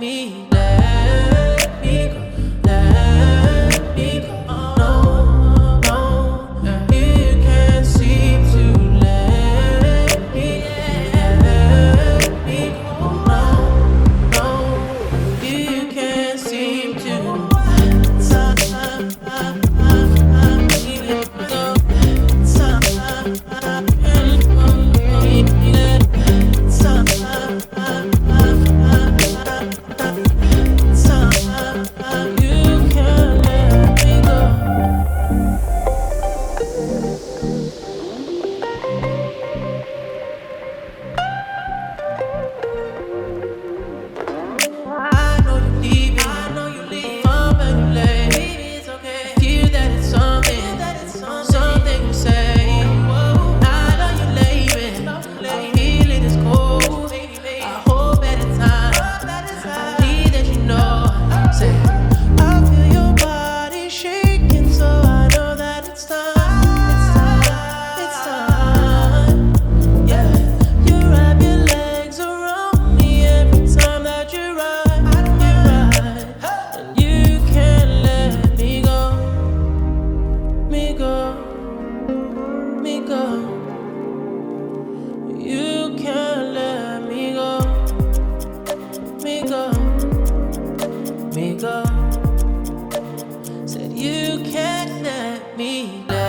me. me go. Said you can't let me go.